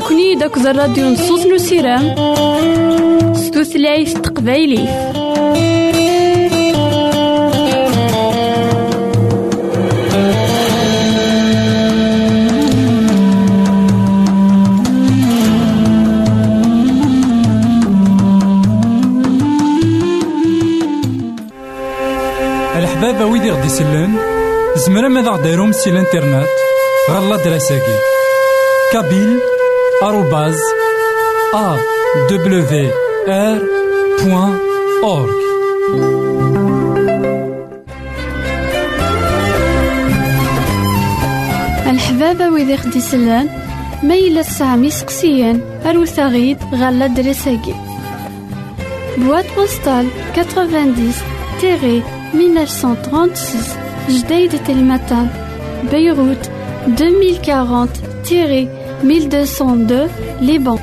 تراكني داك الراديو نصوص نسيرام ستوثلايف تقبايلي الحبابة ويدي غدي يسلن زمرا ماذا غديرهم سي الانترنت غالا دراساكي. كابيل آروباز أ دبليو آر بوان أورك الحبابة ويدي خدي سلان ميلة سامي سقسيان أروثاغيد غالا دراساكي بواد بوستال 90 تيري 1936 جديد تلمتان بيروت 1202 Liban.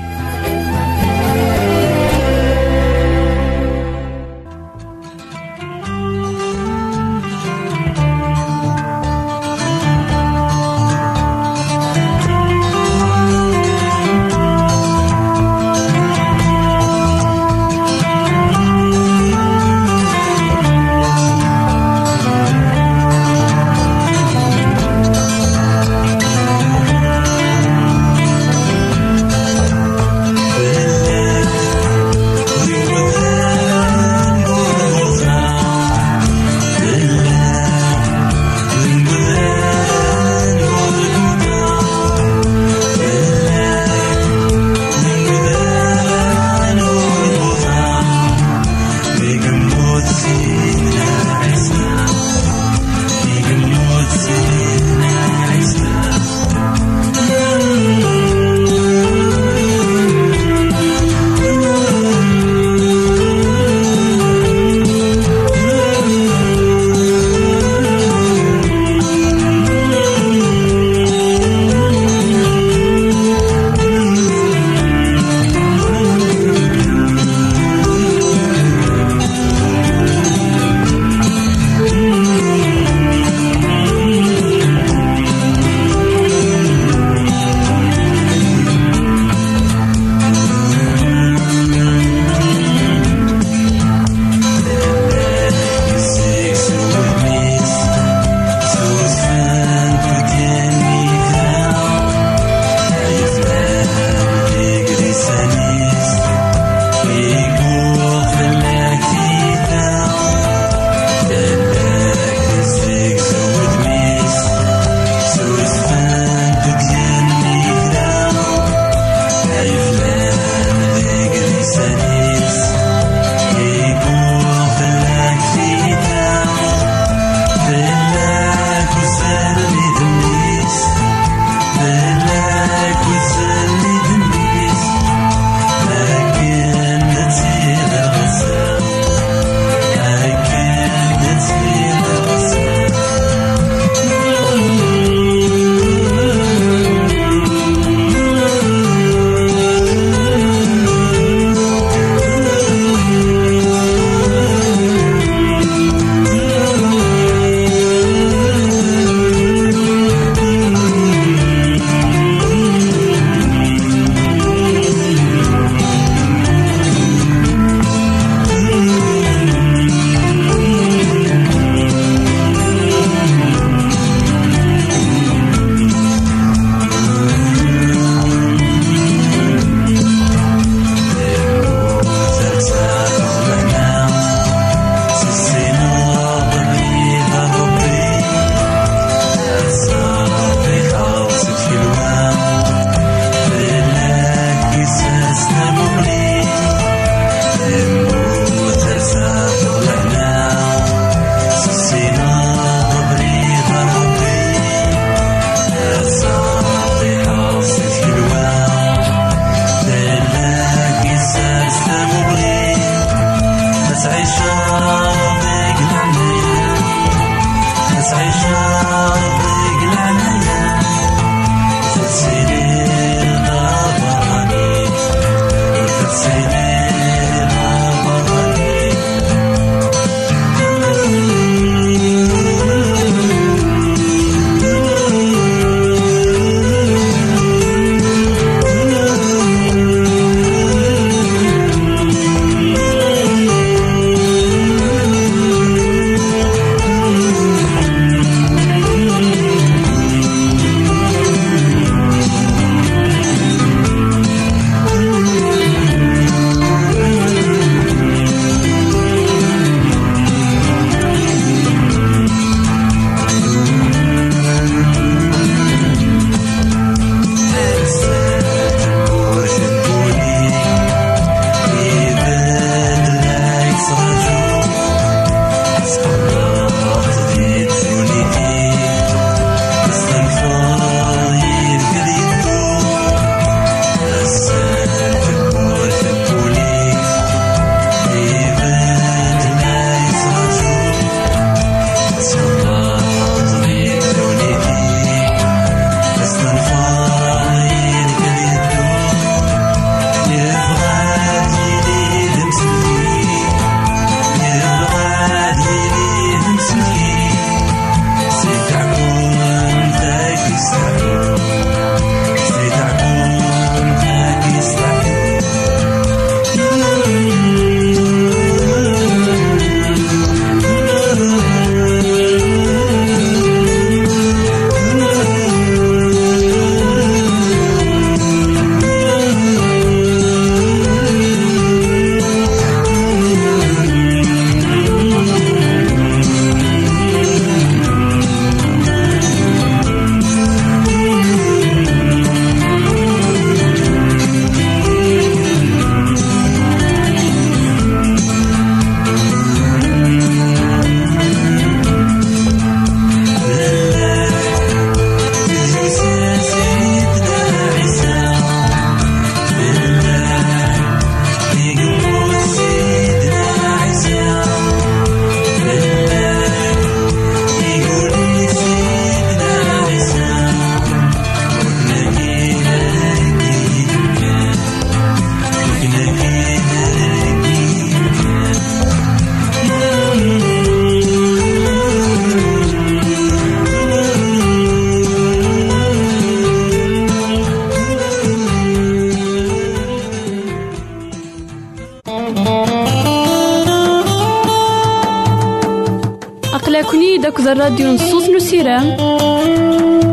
الراديو نصوص نسيرام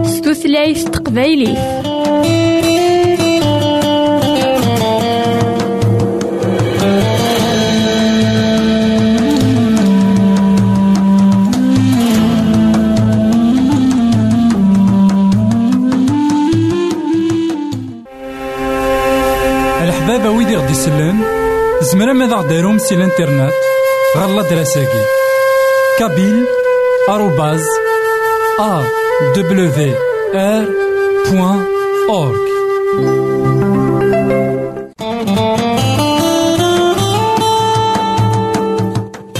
ستوثلايف تقبايلي. الحبابة ويدي غدي يسلم زمرا ماذا غديرهم سي الانترنت. غالا دراساكي. كابيل بوان أورك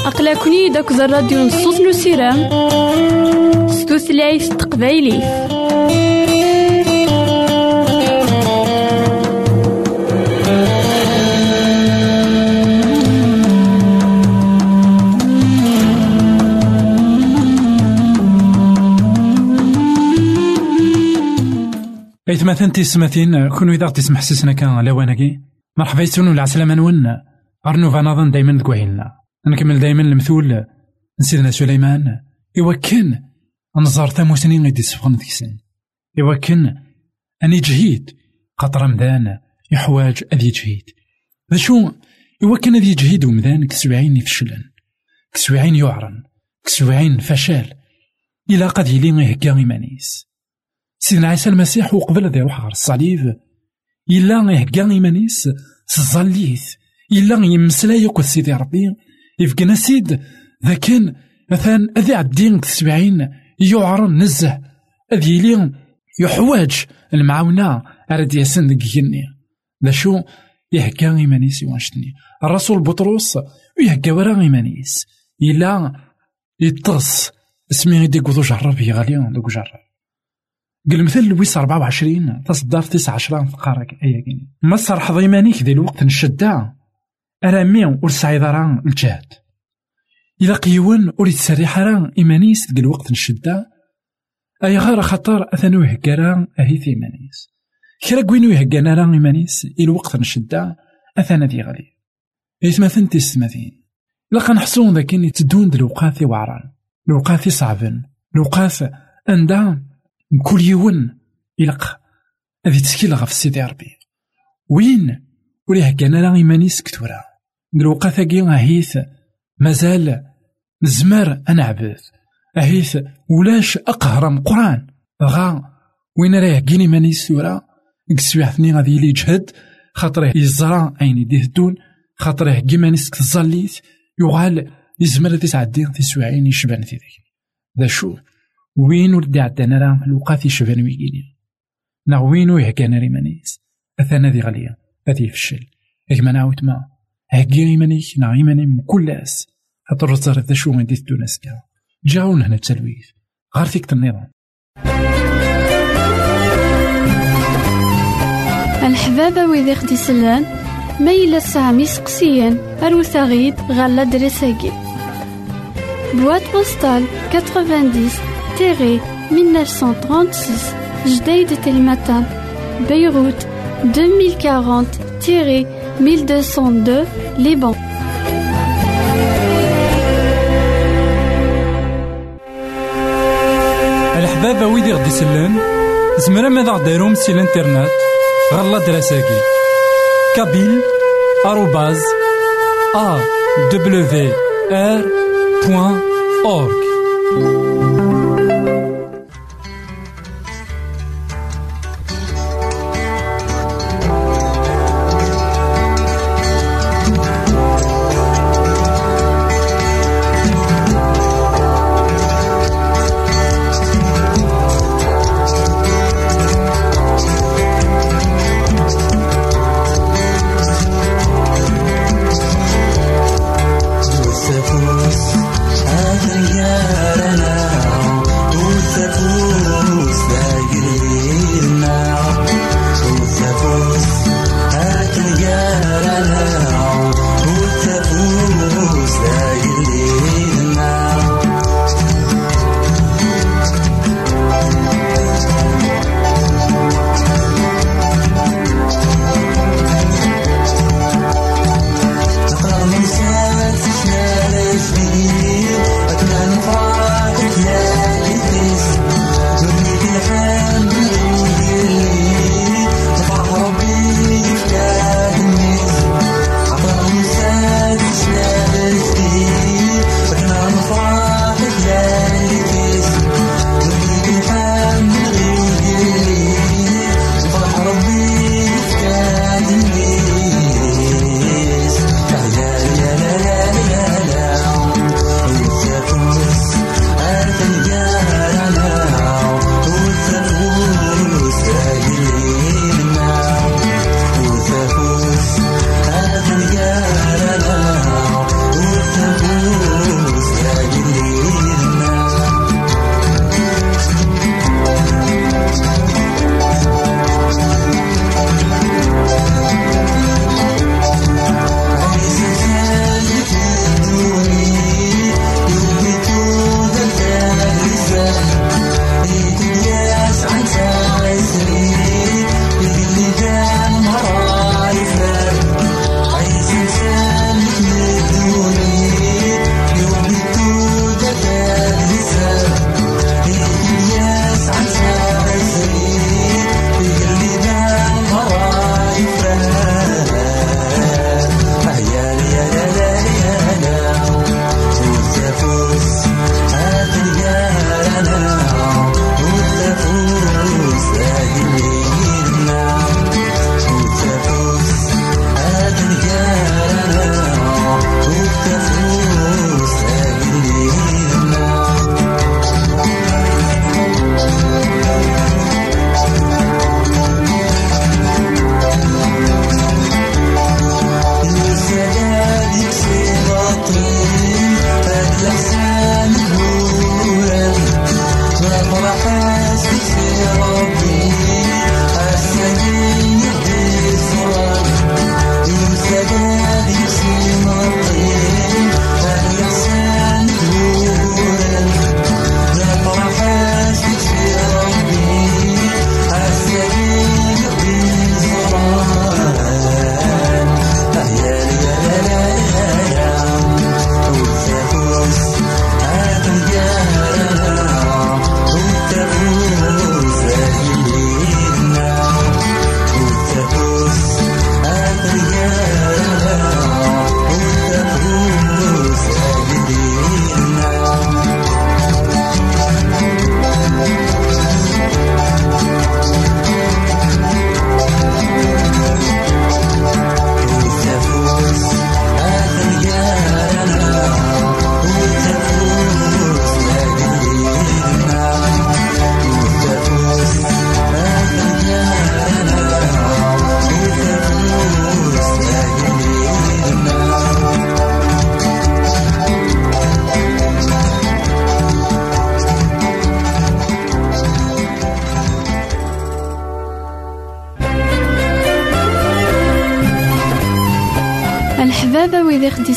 أقلكني داك الراديو نصوص نسيرام ستوثلايف تقبايلي إثماثن تيسمثين كون إذا تسمح سسنا كان لواناكي مرحبا يسون العسلامة نون. أرنوفا نظن دايما دكوهيلنا نكمل دايما المثول. نسيدنا سليمان. إوا كان نزار ثاموسنين غيدي سفغن إوا كان أني جهيد خاطر مدان يحواج أذي جهيد ذا شو إوا كان أذي جهيد ومدان كسبعين يفشلن. كسبعين يعرن كسبعين فشل. إلا قد يلي يهكا إيمانيس سيدنا عيسى المسيح وقبل ذي يروح غير الصليب إلا يهكا إيمانيس سزاليث إلا يمسلا يقول سيدي ربي يفقنا سيد ذا كان مثلا أذي عدين تسبعين يعرن نزه أذي لي يحواج المعاونة أرد ياسن دقيني ذا شو؟ يهكا إيمانيس يوانشتني. الرسول بطرس ويهكا ورا إيمانيس. إلا يطرس اسمي ديك وذو جرب يغالي دوك جرب. قل مثل لويس 24 تصدر 19 فقارك أيا كيني ما صرح ضيمانيك ذي الوقت نشدا أرامي ور سعيد راه الجهد إلا قيون ور يتسرح راه إيمانيس ذي الوقت نشدا أي غير خطر أثنو يهكرا أهي في إيمانيس. كرا كوينو يهكانا راه إيمانيس الوقت نشدا أثنا ذي غالي إثمثن تسمثين إلا كنحسون ذاك تدون دلوقاثي وعران. لوقاثي صعبن. لوقاث أندا كل يوم يلق هذه تسكيل غف سيدي ربي. وين؟ وليه كان راه إيمانيس كتورا الوقا ثاقي أهيث مازال نزمر أنعبد أهيث ولاش أقهرم قرآن. غا وين راه كين إيمانيس ورا كسويحتني غادي يلي يجهد خاطره يزرع أين يديه دون خاطره كيمانيس كتزاليث يغال يزمر تسعدين في سواعين يشبان في ذيك. ذا شو؟ وين ولدي عدانا راه الوقات يشبان ويقيني نا وين ويهكانا ريمانيس أثانا ذي غالية. أذي يفشل إكما نعاود ما. هكي إيمانيك نا إيماني من كل أس. خاطر رزار ذا شو من ديت دوناس كا جاون هنا التلويث. غار فيك النظام الحبابة ويدي خدي سلان. ميلا سامي سقسيان. أروثاغيد غالا دريساكي. بواد بوستال. 90 1936 Jdeï de Télématin, Beyrouth 2040-1202 Liban. الحبابة ويدي غدي يسلم زمرا ماذا غديرهم سي الإنترنت غالا دراساكي كابيل آروباز أ دبليو آر بوان أورك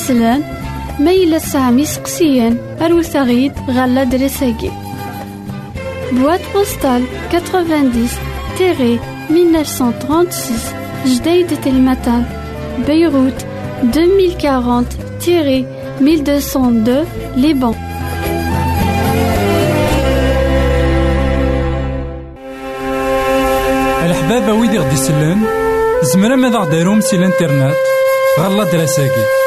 خديسلان ميلا سامي سقسيان أروثاغيد غالا دريساكي بواد بوستال 90 تيري 1936 جديد تلمتان بيروت 2040 تيري 1202 لبنان الحبابة ويدي غدي يسلن زمرا ماذا غديرهم سي الإنترنت؟ غالا دراساكي.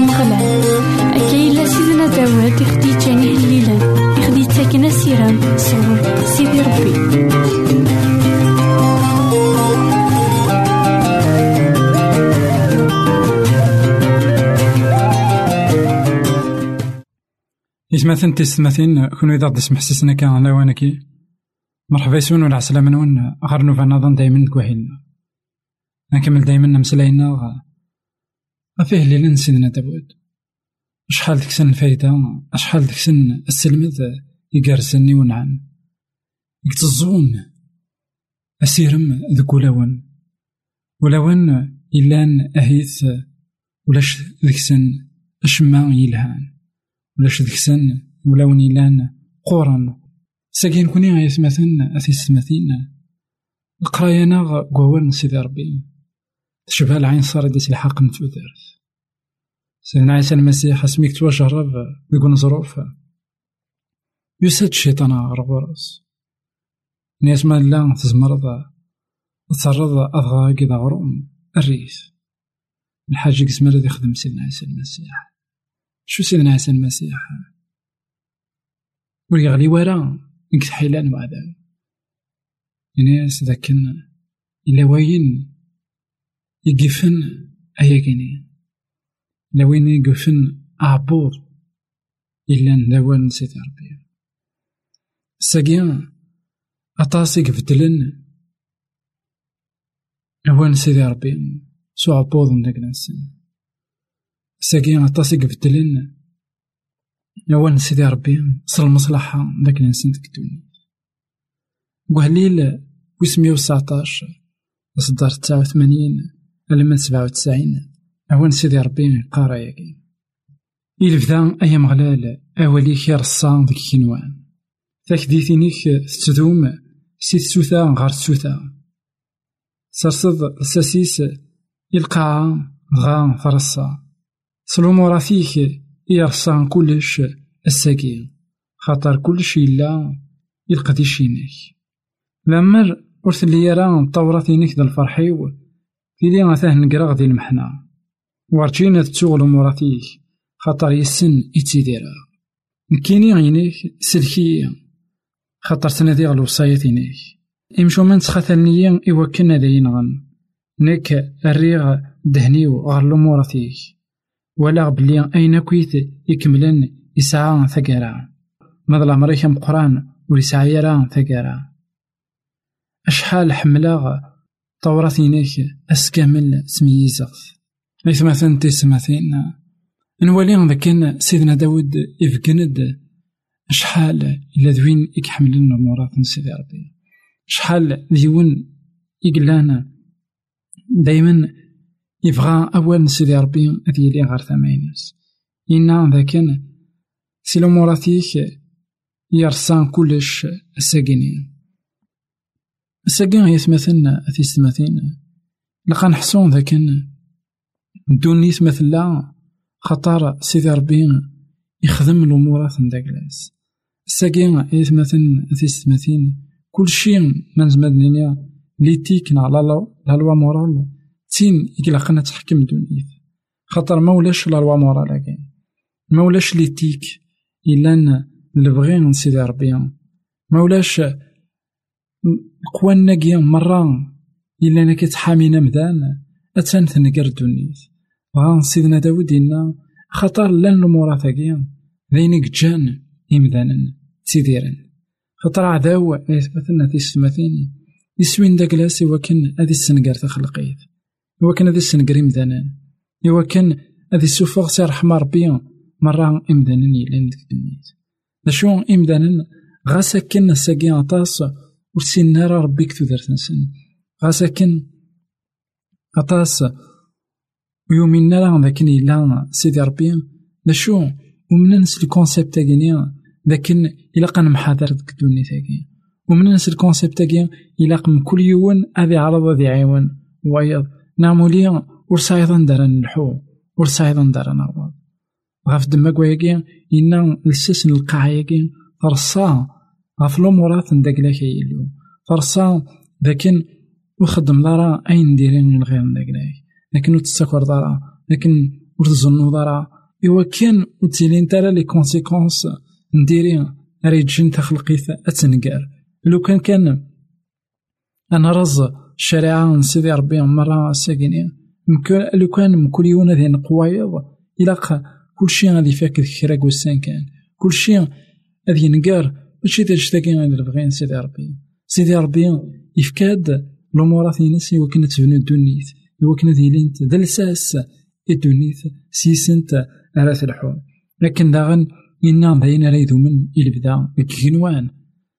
إسماثن تيستماثين كونو إذا دسم حسسنا كان على وانكي. مرحبا يسون ولا عسلامة نون غير نوفا نظن دايما كوهيلنا نكمل دايما نمسلاينا أفيه ليلة سيدنا داود شحال ديك سن الفايدة؟ شحال ديك سن السلمذ يقارسني ونعم يكتزون أسيرم ذك ولون ولون إلان أهيث. ولاش ذيك سن أشما يلهان. ولاش ذيك سن ولون إلان قورن ساكين كوني غايث مثلا أثي السماثين القرايانا قوان سيدي ربي. تشبه العين صار ديس الحق نتوثرث سيدنا عيسى المسيح اسميك توجرب يقول ظروف. يسد الشيطان غرغورس ناس ما لا تزمرض. تسرض أضغى كذا غروم الريث الحاج كزمر ذي يخدم سيدنا عيسى المسيح. شو سيدنا عيسى المسيح؟ ويغلي ورا نكت حيلان وعذاب ناس ذاك إلا وين يقفن أيا كيني. لوين يقفن أعبوض إلا ندوان نسيت ربي. ساقيا أطاسي قفتلن أوان سيدي ربي. سو عبوض من داك ساقيا أطاسي قفتلن أوان سيدي ربي صل المصلحة داك الإنسان ديك الدنيا وهليل وسمية وتسعطاش إصدار تسعة وثمانين ألمن سبعة وتسعين. أوان سيدي ربي قارا ياكي إلفدا أيا مغلال أولي خير الصان ديك كينوان تاكديتينيك تتدوم سي تسوثا غار تسوثا سرصد الساسيس يلقى غا سلومورا فيك يرصان كلش الساكي خاطر كلش إلا يلقى شينك لمر ورثلي يرى طورتينيك ذا الفرحيو تيلي غاثاه نقرا غدي المحنا ورجينا تسوغ الأموراتيك خاطر يسن إتيديرا نكيني عينيك سلكي خاطر تنادي غلو صايتينيك إمشو من تخاثلني إوا ولا بلي أين كويت يكملن يسعى ثقرا. مظلم مريخ مقران وليسعى يرا ثقرا. أشحال حملاغ طورثينيك أسكامل سميزغ إثماثن تيسماثين نولي ذاك سيدنا داود إفكند شحال إلا ذوين إكحملن مرات سيدي ربي. شحال ديون إقلان دايما يبغى أول سيدي ربي أذي لي غير ثمانيس إنا ذاك سي موراتيك يرسان كلش الساقينين الساقين يثمثن أثيستماثين لقا نحسون ذاك دونيت مثلا خطر سيدي ربي يخدم الأمورات نداكلاس ساقي إيث مثلا تيستماثين كل شيء ما نزمد نينيا ليتيك نا لا لوا مورال تين يقلقنا تحكم دونيت خاطر ما ولاش لا لوا مورال كاين. ما ولاش ليتيك إلا لبغي سيدي ربي ما ولاش قوانا كيا مرة إلا أنا كتحامينا مدان. أتان تنقر دونيت غا سيدنا داود إنا خطر لأن المورا ثاقيا ذينك جان إمدانا تيديرا خطر عداو إثبتنا في السماثين. يسوين داك لاس كان هذي السنقار تخلقيت كان هذي السنقار إمدانا كان هذي السوفوغ سي رحمة ربي مرة إمدانا يلان ديك الدنيا شو إمدانا غاسا كان ساقي عطاس ورسينا ربي كتو دارت نسن غاسا كان عطاس ويومنا لا ذاك إلا سيدي ربي. شو ومن نس الكونسيبت تاعي لكن إلا قان محاضر ديك الدنيا تاعي ومن نس الكونسيبت تاعي إلا قم كل يوم هذي عرض هذي عيون وأيض نعمولي ورسايضا دارن الحو ورسايضا دارن نعوض غاف دماغ وياكي إنا لسس القاعيكي فرصا غاف لومورات نداك لك يلو لكن وخدم دارا أين نديرين من غير نداك لكن وتستكر دارا لكن وتظنو دارا. إوا كان وتسيلين ترى لي كونسيكونس نديري ريجين تخلقيت أتنقار لو كان كان أنا رز الشريعة نسيدي ربي مرة ساكنين لو كان مكل يوم ذي نقوايض إلا كلشي غادي فاك كراك وسان كان كلشي غادي ينقار ماشي ديال شتاكي غادي بغين سيدي ربي. سيدي ربي يفكاد الأمورات ينس وكنا تبنو الدنيت. وكنا ديلينت ذا الساس الدنيت سيسنت أراث الحوم. لكن داغن إنا باين راه من البدا كينوان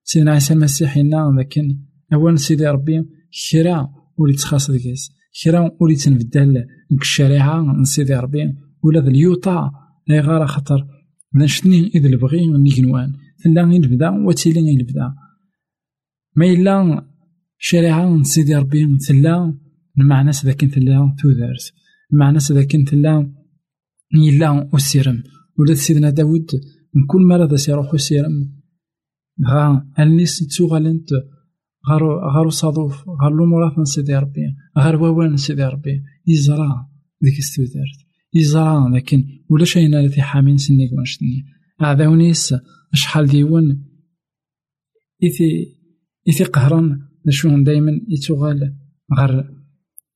سيدنا عيسى المسيح إنا لكن أولا سيدي ربي كرا ولي تخاص ديكيس كرا ولي تنبدل ديك الشريعة نسيدي ربي. ولا ذا اليوطا لا غار خطر. نشتني إذ البغي نيكنوان غير البدا وتيلي البدا ما إلا شريعة نسيدي ربي. تلا المعنى ذاك تودرت المعنى ذاك تلا يلا وسيرم ولا سيدنا داود من كل مرة سيروح وسيرم غا الناس تسوغالنت غارو صادوف غار لومورات سيدي ربي غار واوان سيدي ربي يزرع ديك استودرت يزرع لكن ولا شيء التي حامين سني كونشتني أعداونيس شحال ديون إثي إثي قهران نشوفهم دايما يتوغال غير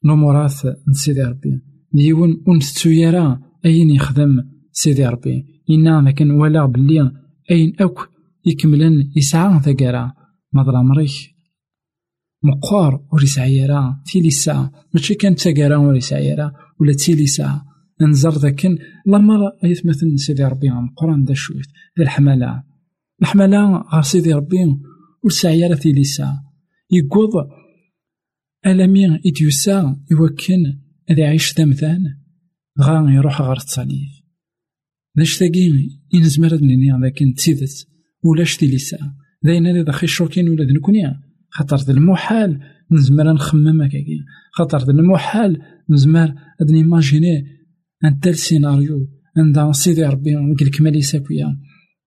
نمورات نسيدي ربي ديون ونستو يرى أين يخدم سيدي ربي إنا لكن ولا بلي أين أوك يكملن يسعى ثقرا مضر مريخ مقار وريسعى يرى تيلي ساعة ماشي كان تقرا وريسعى يرى ولا تيلي ساعة نزر ذاكن لما أيث مثل سيدي ربي عن قرآن دا شويت. ذا الحملة. الحملة غير سيدي ربي ورسعي في ليسا يقوض ألمي إديوسا يوكن إذا يعيش ثمثان غا يروح غير التصاليف لاش تاقي ينزمر نيني لكن تسيدت ولاش تيليسا. داين هذا خي شوكين ولا ذنكونيا. خاطر المحال نزمر نخمم هكاكي خاطر المحال نزمر ادني ماجيني ان تال سيناريو عند سيدي ربي نقول لك مالي ساكويا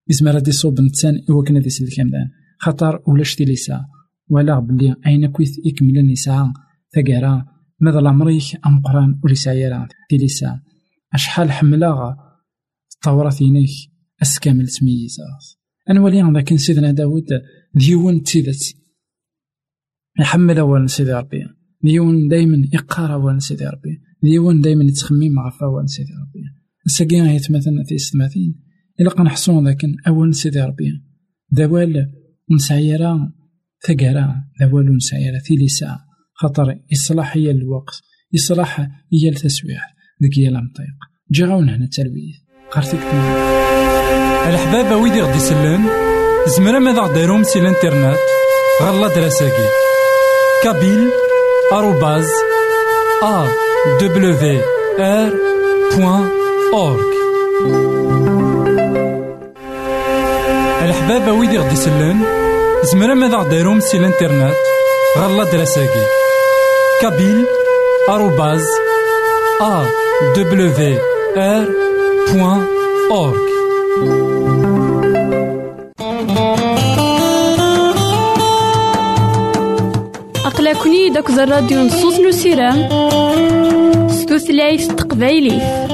يزمر هادي صوب نتسان هو كان هادي سيدي كامدان خاطر ولاش تي ليسا؟ ولا بلي أين كويت يكمل النساء؟ ثقارا ماذا الامريك أم قران وليسا تي ليسا. أشحال حملا طورت ينيك أسكامل تميز انولي لكن سيدنا داود ديون تيدت. يحمل اول سيدي ربي. ديون دايما يقرا اول سيدي ربي. ديوان دايما يتخمم غف أول سيدي ربي. الساقين هي تمثلنا في استماثين إلا قنحصون لكن أول سيدي ربي. دوال نسعيرا ثقرا دوال نسعيرا في لساعة خطر إصلاح هي الوقت. إصلاح هي التسويح ذيك هي المطيق جاونا هنا التلويث. قرتك الحباب ويدي غدي يسلم زمرا ماذا غديرهم سي الانترنت؟ غالا دراساكي كابيل آروباز ا wr.org الحبابة ويدي غدي يسلن زمرا ماذا غديرهم سي الإنترنت؟ غالا دراساكي كابيل آروباز ا دبليو ار بوان اورك أقلكني داك الراديو نصوص نسيران ستوثلايف تقبايليه